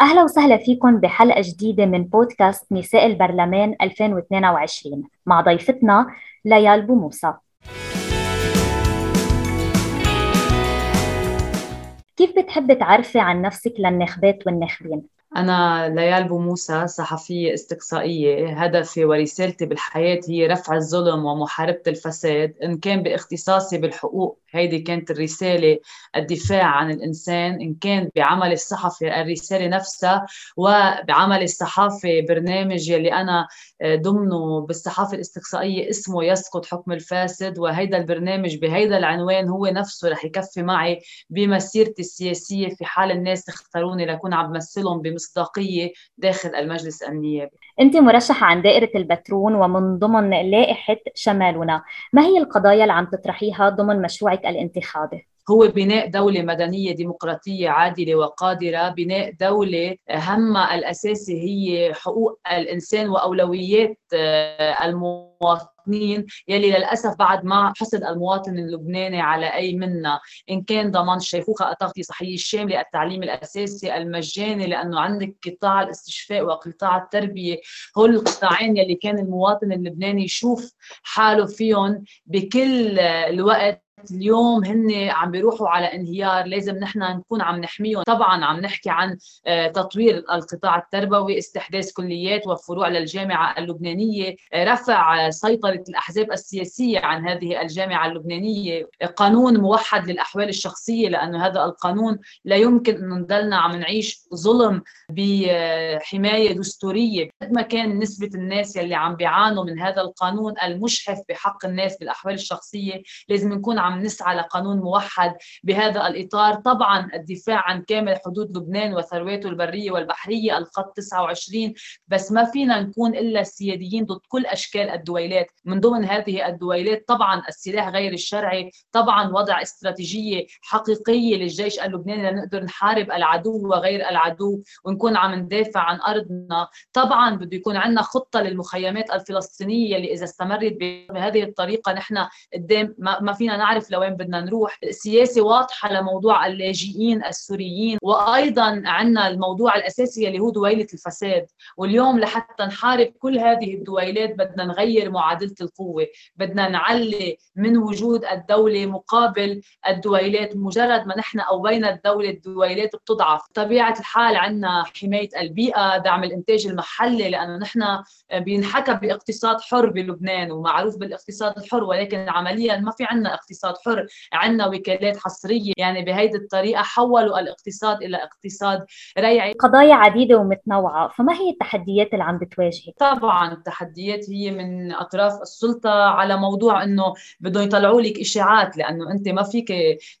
أهلا وسهلا فيكم بحلقة جديدة من بودكاست نساء البرلمان 2022 مع ضيفتنا ليال بو موسى كيف بتحبي تعرفي عن نفسك للناخبات والناخبين؟ أنا ليال بو موسى صحفية استقصائية هدفي ورسالتي بالحياة هي رفع الظلم ومحاربة الفساد. إن كان باختصاصي بالحقوق هيدي كانت الرسالة الدفاع عن الإنسان. إن كان بعمل الصحفي الرسالة نفسها وبعمل الصحافة برنامج يلي أنا آه، ضمنه بالصحافة الاستقصائية اسمه يسقط حكم الفاسد. وهيدا البرنامج بهيدا العنوان هو نفسه رح يكفي معي بمسيرتي السياسية في حال الناس اختاروني لكون عم بمثلهم بمصداقية داخل المجلس النيابي أنت مرشحة عن دائرة البترون ومن ضمن لائحة شمالنا ما هي القضايا اللي عم تطرحيها ضمن مشروعك الانتخابي؟ هو بناء دولة مدنية ديمقراطية عادلة وقادرة بناء دولة همها الأساسي هي حقوق الإنسان وأولويات آه، المواطنين. يلي للأسف بعد ما حصد المواطن اللبناني على أي منا إن كان ضمان الشيخوخة التغطية الصحية الشاملة التعليم الأساسي المجاني لأنه عندك قطاع الاستشفاء وقطاع التربية. هول القطاعين يلي كان المواطن اللبناني يشوف حاله فيهم بكل الوقت. اليوم هن عم بيروحوا على انهيار لازم نحن نكون عم نحميهم. طبعا عم نحكي عن آه، تطوير القطاع التربوي استحداث كليات وفروع للجامعة اللبنانية آه، رفع سيطرة الأحزاب السياسية عن هذه الجامعة اللبنانية قانون موحد للأحوال الشخصية لأنه هذا القانون لا يمكن انه نضلنا عم نعيش ظلم بحماية دستورية. قد ما كان نسبة الناس يلي عم بيعانوا من هذا القانون المشحف بحق الناس بالأحوال الشخصية لازم نكون عم نسعى لقانون موحد بهذا الإطار. طبعا الدفاع عن كامل حدود لبنان وثرواته البرية والبحرية الخط 29 بس ما فينا نكون إلا السياديين ضد كل أشكال الدويلات. من ضمن هذه الدويلات طبعا السلاح غير الشرعي طبعا وضع استراتيجية حقيقية للجيش اللبناني لنقدر نحارب العدو وغير العدو ونكون عم ندافع عن أرضنا. طبعا بده يكون عندنا خطة للمخيمات الفلسطينية اللي إذا استمرت بهذه الطريقة نحن قدام ما فينا نعرف نعرف لوين بدنا نروح. سياسة واضحة لموضوع اللاجئين السوريين وأيضا عندنا الموضوع الأساسي اللي هو دويلة الفساد. واليوم لحتى نحارب كل هذه الدويلات بدنا نغير معادلة القوة. بدنا نعلي من وجود الدولة مقابل الدويلات مجرد ما نحن قوينا الدولة الدويلات بتضعف. طبيعة الحال عندنا حماية البيئة دعم الإنتاج المحلي لأنه نحن بينحكى باقتصاد حر بلبنان ومعروف بالاقتصاد الحر ولكن عمليا ما في عندنا اقتصاد اقتصاد حر عندنا وكالات حصرية. يعني بهيدي الطريقة حولوا الاقتصاد إلى اقتصاد ريعي. قضايا عديدة ومتنوعة فما هي التحديات اللي عم بتواجهك؟ طبعا التحديات هي من أطراف السلطة على موضوع إنه بدهم يطلعوا لك إشاعات لأنه أنت ما فيك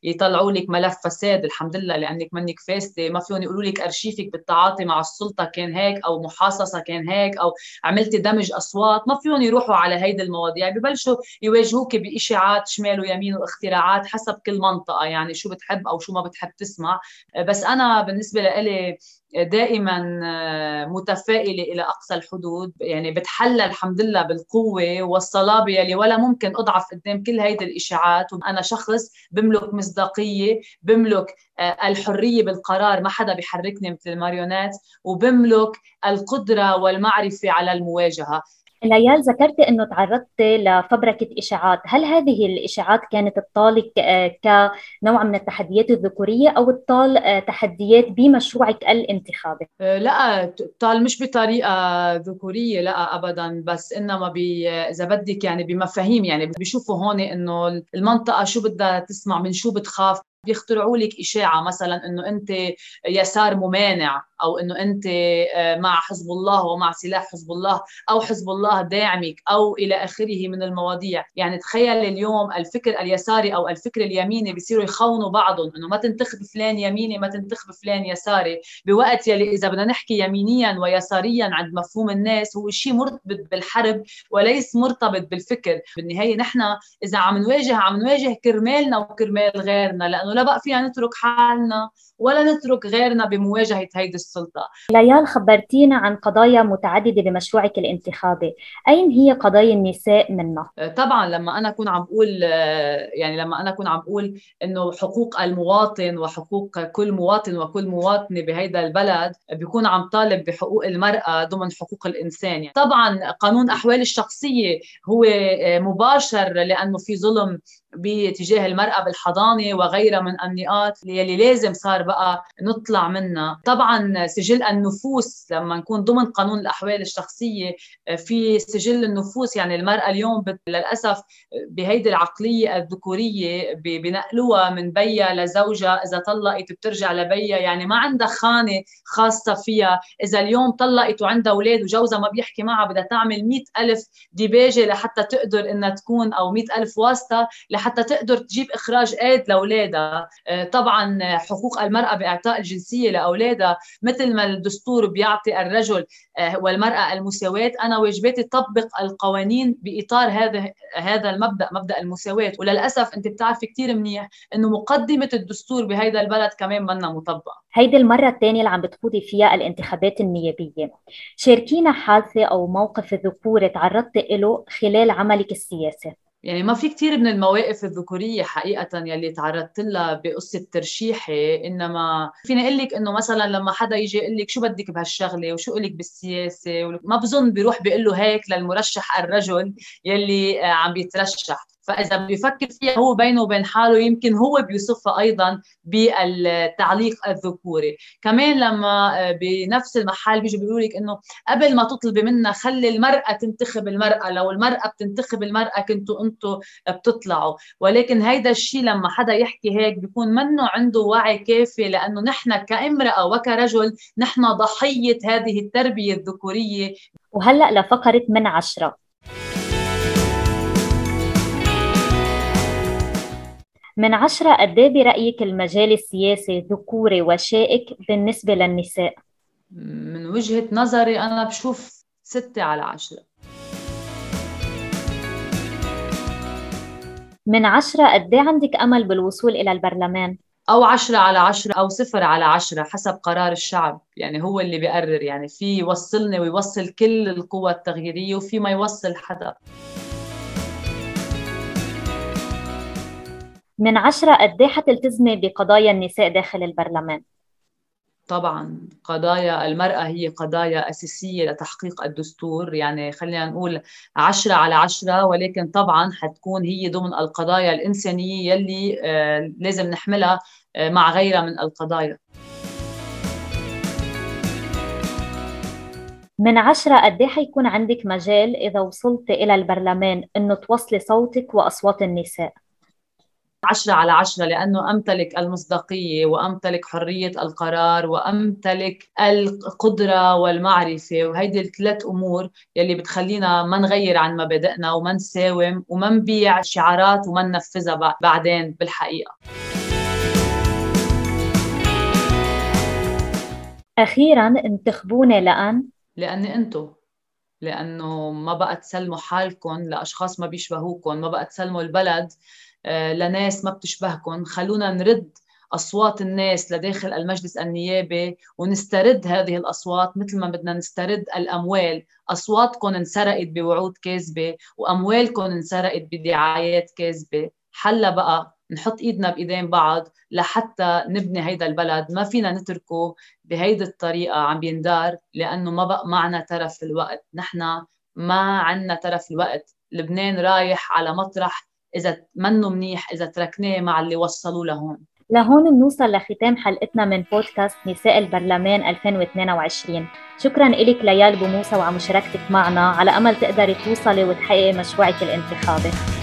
يطلعوا لك ملف فساد الحمد لله لأنك منك فاسدة. ما فيهم يقولوا لك أرشيفك بالتعاطي مع السلطة كان هيك أو محاصصة كان هيك أو عملتي دمج أصوات. ما فيهم يروحوا على هيدي المواضيع ببلشوا يواجهوك بإشاعات شمال ويمين واختراعات حسب كل منطقة يعني شو بتحب أو شو ما بتحب تسمع. بس أنا بالنسبة لي دائما آه، متفائلة إلى أقصى الحدود. يعني بتحلى الحمد لله بالقوة والصلابه يلي ولا ممكن أضعف قدام كل هيدي الإشاعات. وأنا شخص بملك مصداقية بملك آه، الحرية بالقرار. ما حدا بيحركني مثل الماريونات وبملك القدرة والمعرفة على المواجهة. ليال ذكرت إنه تعرضت لفبركة إشاعات، هل هذه الإشاعات كانت تطالك آه، كنوع من التحديات الذكورية أو تطال آه، تحديات بمشروعك الانتخابي؟ آه، لا تطال مش بطريقة ذكورية لا ابدا. بس إنما إذا بدك يعني بمفاهيم يعني بيشوفوا هون إنه المنطقة شو بدها تسمع من شو بتخاف. بيخترعوا لك إشاعة مثلا إنه أنت يسار ممانع أو إنه أنت آه، مع حزب الله ومع سلاح حزب الله أو حزب الله داعمك أو إلى آخره من المواضيع. يعني تخيل اليوم الفكر اليساري أو الفكر اليميني بيصيروا يخونوا بعضهم إنه ما تنتخب فلان يميني ما تنتخب فلان يساري. بوقت يلي إذا بدنا نحكي يمينيا ويساريا عند مفهوم الناس هو شيء مرتبط بالحرب وليس مرتبط بالفكر. بالنهاية نحن إذا عم نواجه عم نواجه كرمالنا وكرمال غيرنا لأنه لا بقى فينا نترك حالنا ولا نترك غيرنا بمواجهة هيدي السلطة ليال خبرتينا عن قضايا متعددة بمشروعك الانتخابي أين هي قضايا النساء منها؟ طبعا لما أنا أكون عم بقول يعني لما أنا أكون عم بقول إنه حقوق المواطن وحقوق كل مواطن وكل مواطنة بهيدا البلد بيكون عم طالب بحقوق المرأة ضمن حقوق الإنسان يعني. طبعا قانون أحوال الشخصية هو مباشر لأنه في ظلم باتجاه المرأة بالحضانة وغيرها من النقاط اللي لازم صار بقى نطلع منها. طبعا سجل النفوس لما نكون ضمن قانون الأحوال الشخصية في سجل النفوس. يعني المرأة اليوم للأسف بهيدي العقلية الذكورية بنقلوها من بيها لزوجها. إذا طلقت بترجع لبيها. يعني ما عندها خانة خاصة فيها. إذا اليوم طلقت وعندها أولاد وجوزها ما بيحكي معها بدها تعمل مئة ألف ديباجة لحتى تقدر إنها تكون أو مئة ألف واسطة لحتى تقدر تجيب إخراج ايد لأولادها. آه، طبعا حقوق المرأة بإعطاء الجنسية لأولادها. مثل ما الدستور بيعطي الرجل آه، والمرأة المساواة أنا واجباتي تطبق القوانين بإطار هذا هذا المبدأ مبدأ المساواة. وللأسف أنت بتعرفي كثير منيح إنه مقدمة الدستور بهذا البلد كمان منا مطبقة. هيدي المرة الثانية اللي عم بتخوضي فيها الانتخابات النيابية. شاركينا حادثة أو موقف ذكوري تعرضتي له خلال عملك السياسي. يعني ما في كثير من المواقف الذكورية حقيقة يلي تعرضت لها بقصة ترشيحي إنما فيني أقول لك إنه مثلا لما حدا يجي يقول لك شو بدك بهالشغلة وشو لك بالسياسة ما بظن بيروح بيقول له هيك للمرشح الرجل يلي عم بيترشح. فإذا بيفكر فيها هو بينه وبين حاله يمكن هو بيوصفها أيضا بالتعليق الذكوري. كمان لما آه، بنفس المحل بيجوا بيقولوا لك إنه قبل ما تطلبي منا خلي المرأة تنتخب المرأة. لو المرأة بتنتخب المرأة كنتوا أنتوا بتطلعوا. ولكن هيدا الشيء لما حدا يحكي هيك بيكون منه عنده وعي كافي لأنه نحن كامرأة وكرجل نحن ضحية هذه التربية الذكورية. وهلأ لفقرة من عشرة. من عشرة قد برأيك المجال السياسي ذكوري وشائك بالنسبة للنساء؟ من وجهة نظري أنا بشوف ستة على عشرة من عشرة قد إيه عندك أمل بالوصول إلى البرلمان؟ أو عشرة على عشرة أو صفر على عشرة حسب قرار الشعب يعني هو اللي بيقرر يعني في يوصلني ويوصل كل القوى التغييرية وفي ما يوصل حدا من عشرة قد إيه حتلتزمي بقضايا النساء داخل البرلمان؟ طبعا قضايا المرأة هي قضايا أساسية لتحقيق الدستور يعني خلينا نقول عشرة على عشرة ولكن طبعا حتكون هي ضمن القضايا الإنسانية يلي آه، لازم نحملها آه، مع غيرها من القضايا من عشرة قد إيه حيكون عندك مجال إذا وصلت إلى البرلمان إنه توصلي صوتك وأصوات النساء؟ عشرة على عشرة لأنه أمتلك المصداقية وأمتلك حرية القرار وأمتلك القدرة والمعرفة وهيدي الثلاث أمور يلي بتخلينا ما نغير عن مبادئنا وما نساوم وما نبيع شعارات وما ننفذها بعدين بالحقيقة. أخيرا انتخبوني لأن؟ لأني أنتو. لأنه ما بقى تسلموا حالكم لأشخاص ما بيشبهوكم ما بقى تسلموا البلد. لناس ما بتشبهكم خلونا نرد أصوات الناس لداخل المجلس النيابي ونسترد هذه الأصوات مثل ما بدنا نسترد الأموال. اصواتكم انسرقت بوعود كاذبة واموالكم انسرقت بدعايات كاذبة. حلا بقى نحط إيدنا بإيدين بعض لحتى نبني هيدا البلد. ما فينا نتركه بهيدي الطريقة عم بيندار لأنه ما بقى معنا ترف الوقت. نحن ما عنا ترف الوقت. لبنان رايح على مطرح إذا منه منيح إذا تركناه مع اللي وصلوا لهون. لهون بنوصل لختام حلقتنا من بودكاست نساء البرلمان 2022 شكرا لك ليال بوموسى وعلى مشاركتك معنا. على أمل تقدري توصلي وتحققي مشروعك الانتخابي.